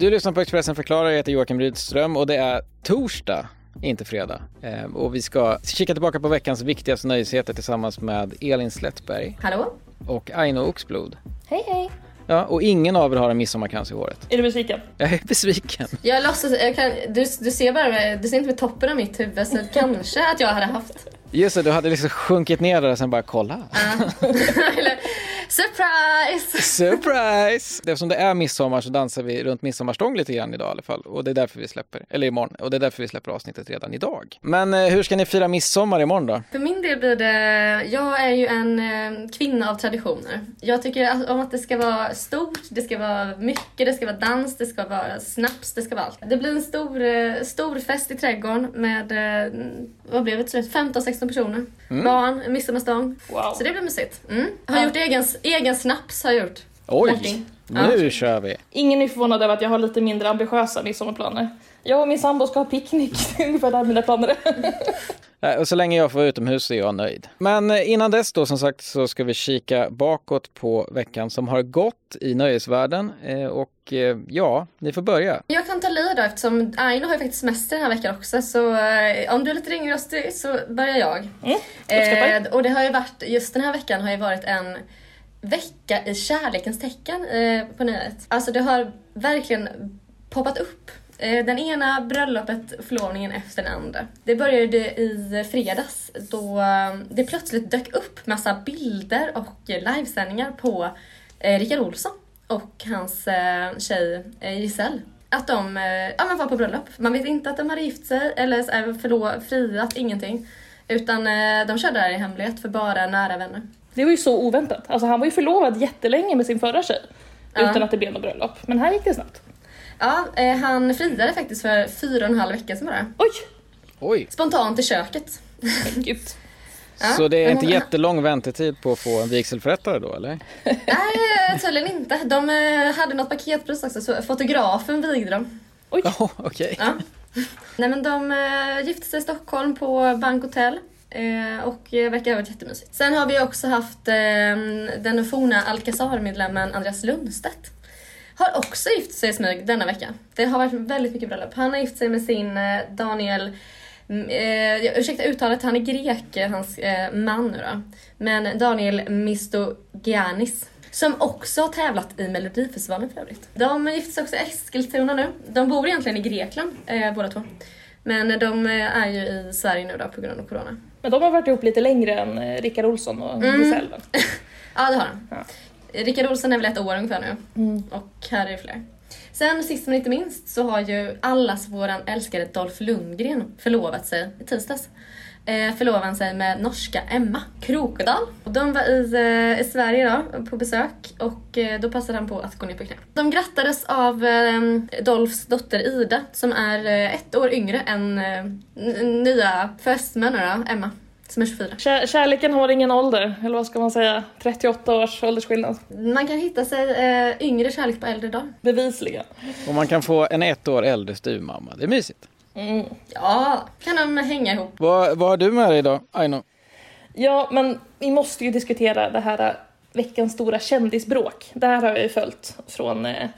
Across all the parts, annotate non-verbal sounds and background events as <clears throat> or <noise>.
Du lyssnar på Expressen förklarar, jag heter Joakim Rydström och det är torsdag, inte fredag. Eh, och vi ska kika tillbaka på veckans viktigaste nöjesheter tillsammans med Elin Slättberg Hallå? och Aino Oxblod. Hej hej. Ja, och ingen av er har en midsommarkrans i håret. Är du besviken? Jag är besviken. Jag låtsas, jag kan, du, du ser bara, du ser inte med toppen av mitt huvud så kanske att jag hade haft. Just det, du hade liksom sjunkit ner där och sen bara kolla. <laughs> Eller, surprise! Surprise! Eftersom det är midsommar så dansar vi runt midsommarstång lite grann idag i alla fall. Och det är därför vi släpper, eller imorgon, och det är därför vi släpper avsnittet redan idag. Men eh, hur ska ni fira midsommar imorgon då? För min del blir det, jag är ju en eh, kvinna av traditioner. Jag tycker att- om att det ska vara stort, det ska vara mycket, det ska vara dans, det ska vara snaps, det ska vara allt. Det blir en stor, eh, stor fest i trädgården med, vad blev det till slut, 15-16 personer. Barn, midsommarstång. Wow. Så det blir mysigt. Mm. Har gjort egen, egen snaps har jag gjort. Oj, Martin. nu kör vi! Ingen är förvånad över att jag har lite mindre ambitiösa midsommarplaner. Jag och min sambo ska ha picknick, <laughs> det är ungefär där mina planer är. <laughs> Och så länge jag får utomhus är jag nöjd. Men eh, innan dess då som sagt så ska vi kika bakåt på veckan som har gått i nöjesvärlden. Eh, Och eh, ja, ni får börja. Jag kan ta lid då eftersom Aino har ju faktiskt semester den här veckan också så om du är lite ringrostig så börjar jag. Mm. Eh, och det har ju varit, just den här veckan har ju varit en vecka i kärlekens tecken eh, på nyhet. Alltså det har verkligen poppat upp. Eh, den ena bröllopet förlovningen efter den andra. Det började i fredags då eh, det plötsligt dök upp massa bilder och livesändningar på eh, Rickard Olsson och hans eh, tjej eh, Giselle. Att de eh, ja, men var på bröllop. Man vet inte att de hade gift sig eller eh, så friat, ingenting. Utan eh, de körde det här i hemlighet för bara nära vänner. Det var ju så oväntat. Alltså han var ju förlovad jättelänge med sin förra tjej. Ja. Utan att det blev något bröllop. Men här gick det snabbt. Ja, eh, han friade faktiskt för fyra och en halv vecka sedan bara. Oj! Oj, Spontant i köket. Gud. <laughs> Ja, så det är inte hon- jättelång väntetid på att få en vigselförrättare då eller? Nej, tydligen inte. De eh, hade något paketpris också, så fotografen vigde dem. Oj! <laughs> Ja, okej. Ja. Nej men de eh, gifte sig i Stockholm på Bank Hotel. Eh, och eh, verkar ha varit jättemysigt. Sen har vi också haft eh, den forna Alcazar-medlemmen Andreas Lundstedt. Har också gift sig i smyg denna vecka. Det har varit väldigt mycket bröllop. Han har gift sig med sin eh, Daniel mm, eh, jag- ursäkta uttalet, han är grek, eh, hans eh, man nu då. Men Daniel Mistogiannis. Som också har tävlat i Melodifestivalen för övrigt. De gifte sig också i Eskilstuna nu. De bor egentligen i Grekland eh, båda två. Men de eh, är ju i Sverige nu då på grund av corona. Men de har varit ihop lite längre än eh, Rickard Olsson och Mm. Giselle. <laughs> Ja det har de. Ja. Rickard Olsson är väl ett år ungefär nu. Mm. Och här är det fler. Sen sist men inte minst så har ju allas våran älskade Dolph Lundgren förlovat sig i tisdags. Eh, förlovade han sig med norska Emma Krokodal. Och de var i, eh, i Sverige då på besök och eh, då passade han på att gå ner på knä. De grattades av Dolphs dotter Ida som är ett år yngre än nya fästmön då, Emma som är 24. Kär, kärleken har ingen ålder, eller vad ska man säga? 38 års åldersskillnad. Man kan hitta sig eh, yngre kärlek på äldre dagar. Bevisligen. Och man kan få en ett år äldre styvmamma. Det är mysigt. Mm. Ja, kan de hänga ihop. Vad, vad har du med dig idag, Aino? Ja, men vi måste ju diskutera det här äh, veckans stora kändisbråk. Det här har jag ju följt från eh,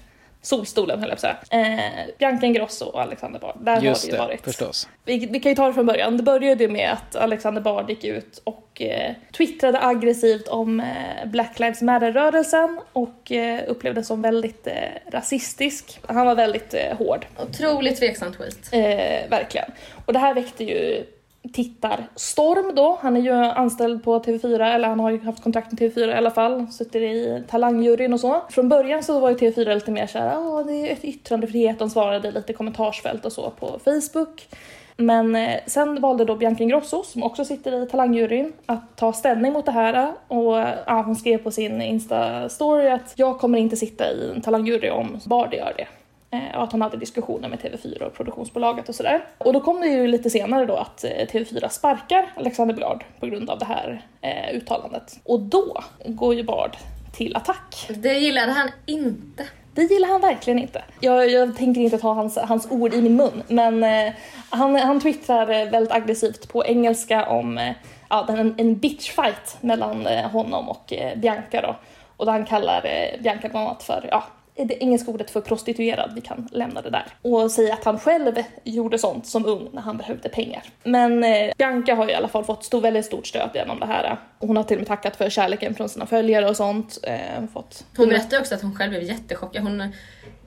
Solstolen höll jag på att säga. Eh, Bianca Ingrosso och Alexander Bard. Där Just har det ju det, varit. förstås. Vi, vi kan ju ta det från början. Det började ju med att Alexander Bard gick ut och eh, twittrade aggressivt om eh, Black Lives Matter-rörelsen och eh, upplevdes som väldigt eh, rasistisk. Han var väldigt eh, hård. Otroligt tveksam tweet. Eh, verkligen. Och det här väckte ju tittarstorm då. Han är ju anställd på TV4, eller han har ju haft kontrakt med TV4 i alla fall. Suttit i talangjuryn och så. Från början så var ju TV4 lite mer såhär, ja det är ett yttrandefrihet. De svarade lite kommentarsfält och så på Facebook. Men eh, sen valde då Bianca Ingrosso, som också sitter i talangjuryn, att ta ställning mot det här. Och ja, hon skrev på sin Insta-story att jag kommer inte sitta i en talangjury om Bardi gör det. Eh, och att hon hade diskussioner med TV4 och produktionsbolaget och sådär. Och då kom det ju lite senare då att eh, TV4 sparkar Alexander Bard på grund av det här eh, uttalandet. Och då går ju Bard till attack. Det gillade han inte. Det gillar han verkligen inte. Jag, jag tänker inte ta hans, hans ord i min mun, men eh, han, han twittrar eh, väldigt aggressivt på engelska om eh, ja, en, en bitchfight mellan eh, honom och eh, Bianca då. Och där han kallar eh, Bianca bland annat för ja, det engelska ordet för prostituerad, vi kan lämna det där. Och säga att han själv gjorde sånt som ung när han behövde pengar. Men eh, Bianca har i alla fall fått stor, väldigt stort stöd genom det här. Hon har till och med tackat för kärleken från sina följare och sånt. Eh, fått... Hon berättade också att hon själv blev jättechockad. Hon,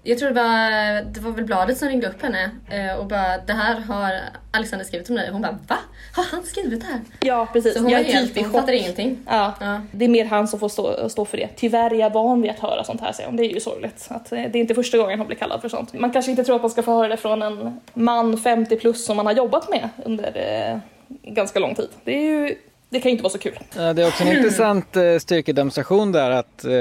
jag tror det var, det var väl bladet som ringde upp henne eh, och bara det här har Alexander skrivit om dig. Hon bara va? Har han skrivit det här? Ja precis. Så hon jag är helt, hon fattade ingenting. Ja. Ja. Det är mer han som får stå, stå för det. Tyvärr är jag van vid att höra sånt här säger hon. Det är ju sorgligt. Att, eh, det är inte första gången hon blir kallad för sånt. Man kanske inte tror att man ska få höra det från en man 50 plus som man har jobbat med under eh, ganska lång tid. Det är ju det kan ju inte vara så kul. Ja, Det är också en <clears throat> intressant eh, styrkedemonstration där att eh,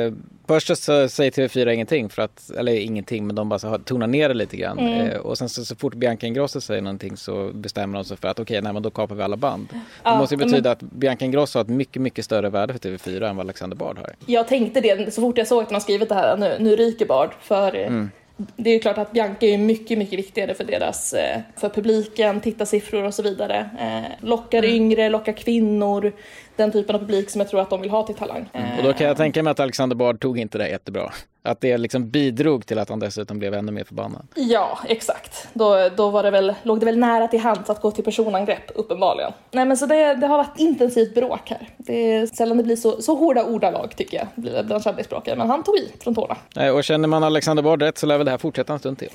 först så säger TV4 ingenting, för att, eller ingenting, men de bara så tonar ner det lite grann. Mm. Eh, och sen så, så fort Bianca Ingrosso säger någonting så bestämmer de sig för att okej, nej men då kapar vi alla band. Det Ja, måste ju men- betyda att Bianca Ingrosso har ett mycket, mycket större värde för TV4 än vad Alexander Bard har. Jag tänkte det så fort jag såg att de har skrivit det här, nu, nu ryker Bard. För eh, det är ju klart att Bianca är mycket, mycket viktigare för deras, eh, för publiken, tittarsiffror och så vidare. Eh, lockar yngre, lockar kvinnor, den typen av publik som jag tror att de vill ha till Talang. Eh, Och då kan jag tänka mig att Alexander Bard tog inte det jättebra. Att det liksom bidrog till att han dessutom blev ännu mer förbannad. Ja, exakt. Då, då var det väl, låg det väl nära till hands att gå till personangrepp, uppenbarligen. Nej men så det, det har varit intensivt bråk här. Det är sällan det blir så, så hårda ordalag tycker jag, bland kändisbråkare. Men han tog i från tårna. Nej, Och känner man Alexander Bard rätt så lär väl det här fortsätta en stund till.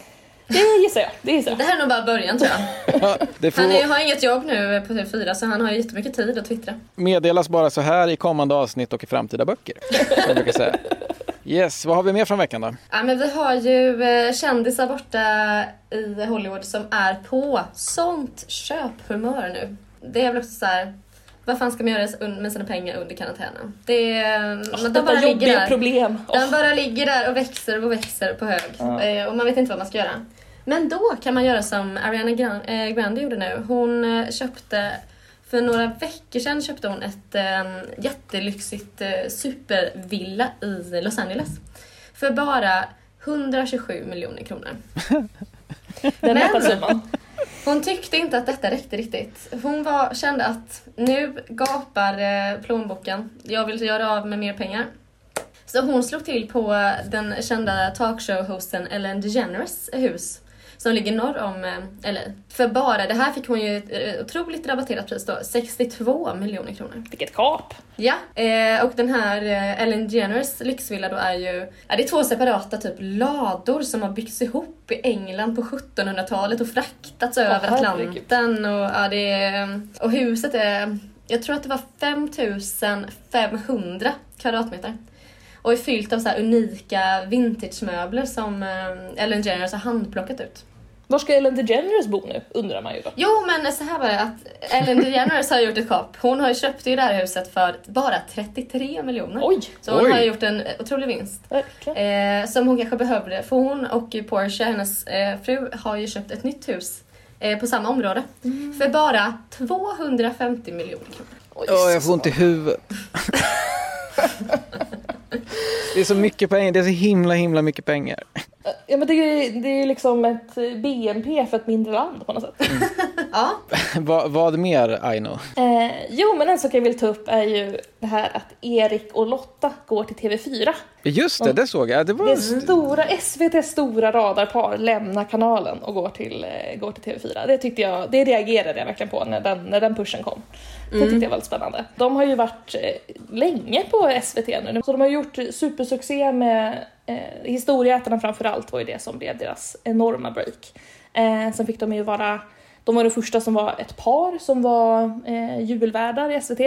Det gissar jag, det gissar jag. Det här är nog bara början tror jag. <laughs> Ja, det får Han är, har inget jobb nu på TV4 så han har ju jättemycket tid att twittra. meddelas bara så här i kommande avsnitt och i framtida böcker. som jag brukar säga. Yes, vad har vi mer från veckan då? Ja, men vi har ju eh, kändisar borta i Hollywood som är på sånt köphumör nu. Det är väl också så här. Vad fan ska man göra med sina pengar under karantänen? Det är, men de bara ligger där. problem. Den bara ligger där och växer och växer på hög. Ja. Eh, och man vet inte vad man ska göra. Men då kan man göra som Ariana eh, Grande gjorde nu. Hon köpte, för några veckor sedan köpte hon ett eh, jättelyxigt eh, supervilla i Los Angeles. För bara 127 miljoner kronor. <laughs> Den Men-. Hon tyckte inte att detta räckte riktigt. Hon var, kände att nu gapar eh, plånboken. Jag vill göra av med mer pengar. Så hon slog till på den kända talkshow-hosten Ellen DeGeneres hus som ligger norr om eh, LA. För bara det här fick hon ju ett eh, otroligt rabatterat pris då, 62 miljoner kronor. Vilket kap. Ja, eh, och den här eh, Ellen DeGeneres lyxvilla då är ju, ja, det är två separata typ lador som har byggts ihop i England på 1700-talet och fraktats över herregud. Atlanten och ja, det är, och huset är, jag tror att det var 5500 kvadratmeter. Och är fyllt av så här unika vintagemöbler som Ellen DeGeneres har handplockat ut. Var ska Ellen DeGeneres bo nu, undrar man ju då. Jo men så här var det att Ellen DeGeneres har gjort ett kap. Hon har ju köpt det här huset för bara 33 miljoner. Oj, Så hon Oj. har gjort en otrolig vinst. Eh, som hon kanske behövde. För hon och Porsche, hennes eh, fru, har ju köpt ett nytt hus eh, på samma område. För bara 250 miljoner kronor. Oj, Åh, jag får ont i huvudet. <laughs> Det är så mycket pengar, det är så himla himla mycket pengar. Ja men det är, det är liksom ett BNP för ett mindre land på något sätt. <laughs> Ja, <laughs> vad, vad mer Aino? Eh, jo men en sak jag vill ta upp är ju det här att Erik och Lotta går till TV4. Just det, det såg jag. Det var... Det stora, SVTs stora radarpar lämnar kanalen och går till, eh, går till TV4. Det tyckte jag, det reagerade jag verkligen på när den, när den pushen kom. Det tyckte jag var väldigt spännande. De har ju varit eh, länge på SVT nu, så de har gjort supersuccé med eh, Historieätarna framförallt var ju det som blev deras enorma break. Eh, sen fick de ju vara de var de första som var ett par som var eh, julvärdar i SVT.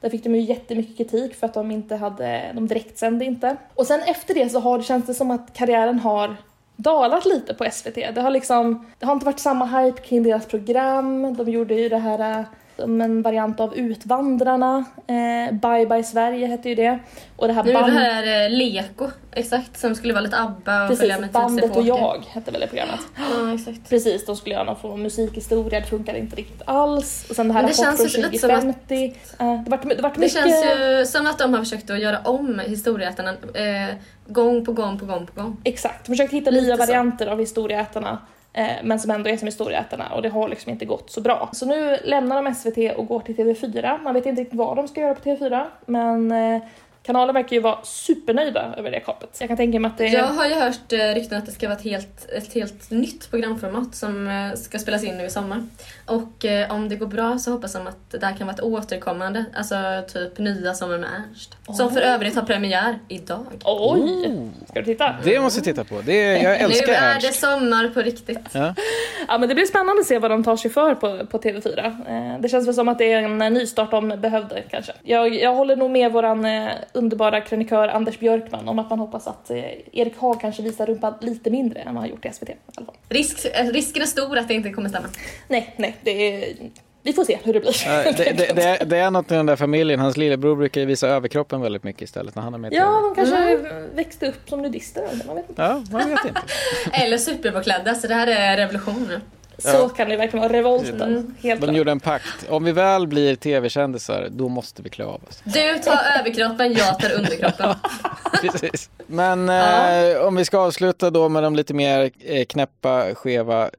Där fick de ju jättemycket kritik för att de inte hade, de direktsände inte. Och sen efter det så har det känts det som att karriären har dalat lite på SVT. Det har liksom, det har inte varit samma hype kring deras program. De gjorde ju det här eh, en variant av Utvandrarna. Eh, Bye Bye Sverige hette ju det. Och det här nu är det band- här eh, Leko, exakt, som skulle vara lite ABBA och följa Precis, med Bandet och jag hette väl det programmet. <gasps> Ja, exakt. Precis, de skulle göra någon form av musikhistoria, det funkade inte riktigt alls. Och sen det här Men det känns från ju lite som att- 2050. Eh, det vart, det vart Det mycket... känns ju som att de har försökt att göra om Historieätarna eh, gång på gång på gång på gång. Exakt, försökt hitta Lite nya så. varianter av historieätarna. Eh, men som ändå är som historieätarna och det har liksom inte gått så bra. Så nu lämnar de SVT och går till TV4. Man vet inte riktigt vad de ska göra på TV4 men eh, Kanalen verkar ju vara supernöjda över det kapet. Jag kan tänka mig att det är... Jag har ju hört eh, rykten att det ska vara ett helt, ett helt nytt programformat som eh, ska spelas in nu i sommar. Och eh, om det går bra så hoppas de att det här kan vara ett återkommande, alltså typ nya Sommar med Ernst. Som för övrigt har premiär idag. Oj! Ska du titta? Det måste jag titta på. Det är, jag <laughs> älskar nu är Ernst. det sommar på riktigt. Ja. Ja men det blir spännande att se vad de tar sig för på, på TV4. Eh, det känns väl som att det är en nystart de behövde kanske. Jag, jag håller nog med våran underbara krönikör Anders Björkman om att man hoppas att eh, Erik Haag kanske visar rumpan lite mindre än vad han har gjort i SVT. I alla fall. Risk, eh, risken är stor att det inte kommer stämma. Nej, nej, det är... Vi får se hur det blir. Ja, det, det, det, är, det är något i den där familjen. Hans lillebror brukar visa överkroppen väldigt mycket istället när han är med Ja, de kanske växte upp som nudister eller man vet inte. Ja, man vet inte. <laughs> Eller superpåklädda, så det här är revolution Så kan det verkligen vara, revolten. Mm. Helt De klart. gjorde en pakt. Om vi väl blir tv-kändisar, då måste vi klä av oss. Du tar överkroppen, jag tar underkroppen. <laughs> Precis. Men Ja. eh, om vi ska avsluta då med de lite mer eh, knäppa, skeva, eh,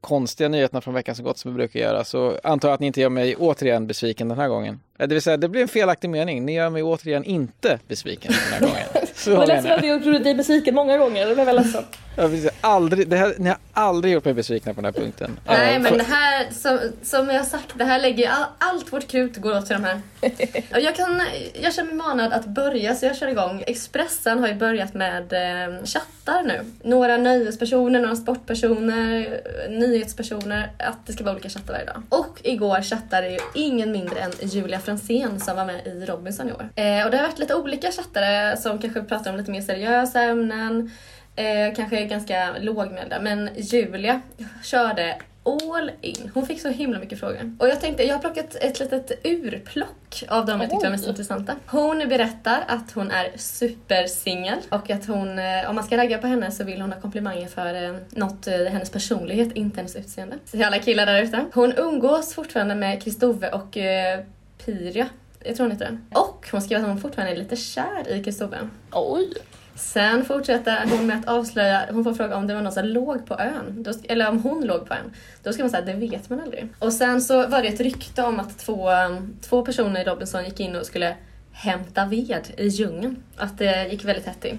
konstiga nyheterna från veckan som gått som vi brukar göra så antar jag att ni inte gör mig återigen besviken den här gången. Eh, Det vill säga, det blir en felaktig mening. Ni gör mig återigen inte besviken den här gången. Så Det var menar ledsen jag. att jag gjorde dig besviken många gånger, det blev jag ledsen. Aldrig, det här, ni har aldrig gjort mig besvikna på den här punkten. Nej Eh, men det här, som, som jag har sagt, det här lägger all, allt vårt krut går åt till de här. <laughs> Jag, kan, jag känner mig manad att börja så jag kör igång. Expressen har ju börjat med eh, chattar nu. Några nöjespersoner, några sportpersoner, nyhetspersoner. Att det ska vara olika chattar varje dag. Och igår chattade ju ingen mindre än Julia Fransén som var med i Robinson i år. Eh, och det har varit lite olika chattare som kanske pratar om lite mer seriösa ämnen. Eh, kanske ganska lågmälda, men Julia körde all in. Hon fick så himla mycket frågor. Och jag tänkte, jag har plockat ett litet urplock av de jag tyckte var mest intressanta. Hon berättar att hon är supersingel och att hon, eh, om man ska ragga på henne så vill hon ha komplimanger för eh, något, eh, hennes personlighet, inte hennes utseende. Till alla killar där ute. Hon umgås fortfarande med Kristove och Pyrja. Jag tror hon heter den. Och hon skriver att hon fortfarande är lite kär i Kristove. Oj! Sen fortsätter hon med att avslöja, hon får fråga om det var någon som låg på ön. Då, eller om hon låg på ön. Då ska man säga det vet man aldrig. Och sen så var det ett rykte om att två, um, två personer i Robinson gick in och skulle hämta ved i djungeln. Att det gick väldigt hett till.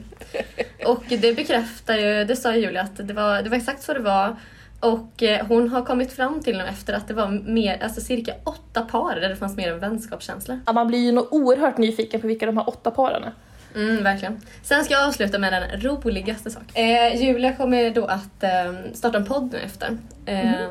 Och det bekräftar ju, det sa Julia att det var, det var exakt så det var. Och eh, hon har kommit fram till nu efter att det var mer, alltså cirka åtta par där det fanns mer en vänskapskänsla. Ja, man blir ju nog oerhört nyfiken på vilka de här åtta paren är. Mm, verkligen. Sen ska jag avsluta med den roligaste saken. Eh, Julia kommer då att eh, starta en podd nu efter, eh,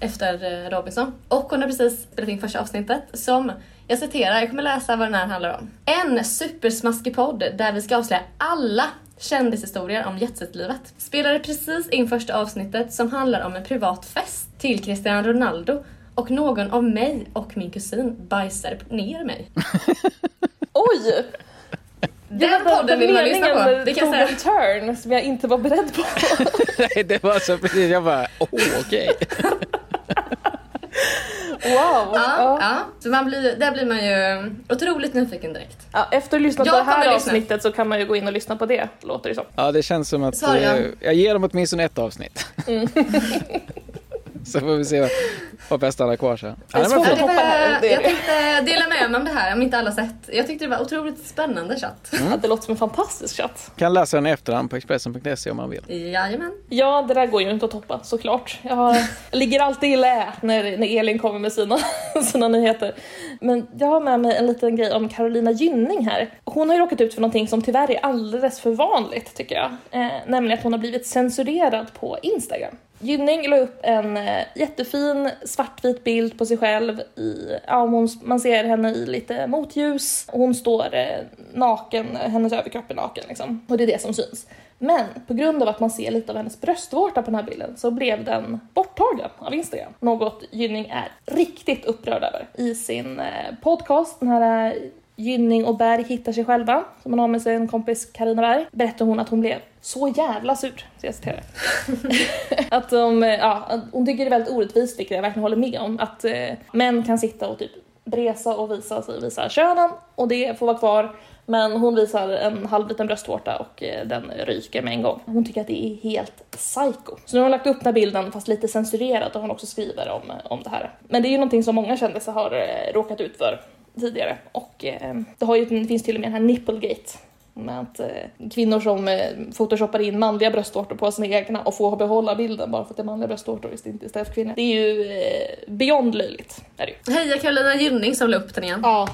efter eh, Robinson. Och hon har precis spelat in första avsnittet som, jag citerar, jag kommer läsa vad den här handlar om. En supersmaskig podd där vi ska avslöja alla kändishistorier om jetset-livet. Spelade precis in första avsnittet som handlar om en privat fest till Cristiano Ronaldo och någon av mig och min kusin bajsade ner mig. <laughs> Oj! Den podden vill man lyssna på, det kan jag säga. en turn som jag inte var beredd på. <laughs> Nej, det var så precis. Jag bara, åh, okej. <laughs> Wow! Ja, Ja. ja. Så man blir, där blir man ju otroligt nyfiken direkt. Ja, efter att ha lyssnat på det här lyssna. avsnittet så kan man ju gå in och lyssna på det, låter det som. Ja, det känns som att eh, jag ger dem åtminstone ett avsnitt. <laughs> så får vi se vad, bäst stannar kvar sen. Ja, det är jag tänkte dela med mig om det här om inte alla sett. Jag tyckte det var otroligt spännande chatt. Ja, det låter som en fantastisk chatt. Kan läsa den i efterhand på Expressen.se om man vill. Jajamän. Ja, det där går ju inte att toppa såklart. Jag, har, jag ligger alltid i lä när, när Elin kommer med sina, <laughs> sina nyheter. Men jag har med mig en liten grej om Carolina Gynning här. Hon har ju råkat ut för någonting som tyvärr är alldeles för vanligt tycker jag. Eh, nämligen att hon har blivit censurerad på Instagram. Gynning la upp en eh, jättefin svartvit bild på sig själv. I, ja, hon, man ser henne i lite motljus. Hon står eh, naken, hennes överkropp är naken liksom. Och det är det som syns. Men på grund av att man ser lite av hennes bröstvårta på den här bilden så blev den borttagen av Instagram. Något Gynning är riktigt upprörd över. I sin eh, podcast, den här Gynning och Berg hittar sig själva, som hon har med sin kompis Karina Berg, berättar hon att hon blev så jävla sur, så jag citerar. <laughs> att de, eh, ja, hon tycker det är väldigt orättvist, vilket jag verkligen håller med om, att eh, män kan sitta och typ bresa och visa sig, visa könen och det får vara kvar. Men hon visar en halvliten bröstvårta och eh, den ryker med en gång. Hon tycker att det är helt psycho. Så nu har hon lagt upp den här bilden fast lite censurerat och hon också skriver om, om det här. Men det är ju någonting som många kändisar har eh, råkat ut för. Tidigare. Och eh, det, har ju, det finns till och med den här Nipplegate. Med att eh, kvinnor som eh, photoshoppar in manliga bröstvårtor på sina egna och får behålla bilden bara för att det är manliga bröstvårtor istället för kvinnor. Det är ju eh, beyond löjligt. Är det ju. Heja Carolina Gynning som la upp den igen. Ja,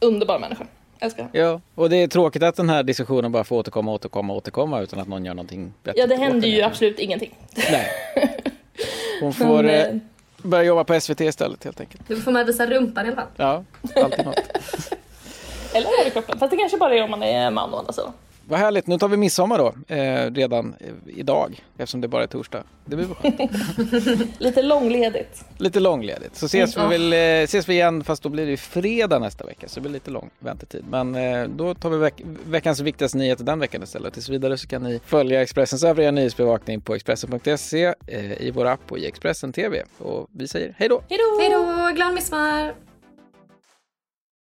underbar människa. Älskar. Ja, och det är tråkigt att den här diskussionen bara får återkomma, återkomma, återkomma utan att någon gör någonting bättre. Ja, det händer ju absolut ingenting. Nej. <laughs> Hon får Men, börja jobba på SVT istället helt enkelt. Du får med visa rumpan i alla fall. Ja, alltid något. <laughs> Eller överkroppen. Fast det kanske bara är om man är man å andra sidan. Vad härligt, nu tar vi midsommar då, eh, redan eh, idag, eftersom det bara är torsdag. Det blir skönt. <laughs> Lite långledigt. Lite långledigt. Så ses, Mm, vi väl, eh, ses vi igen, fast då blir det ju fredag nästa vecka, så det blir lite lång väntetid. Men eh, då tar vi veck veckans viktigaste nyheter den veckan istället. Tills vidare så kan ni följa Expressens övriga nyhetsbevakning på Expressen.se, eh, i vår app och i Expressen TV. Och vi säger hej då! Hej då, glad midsommar!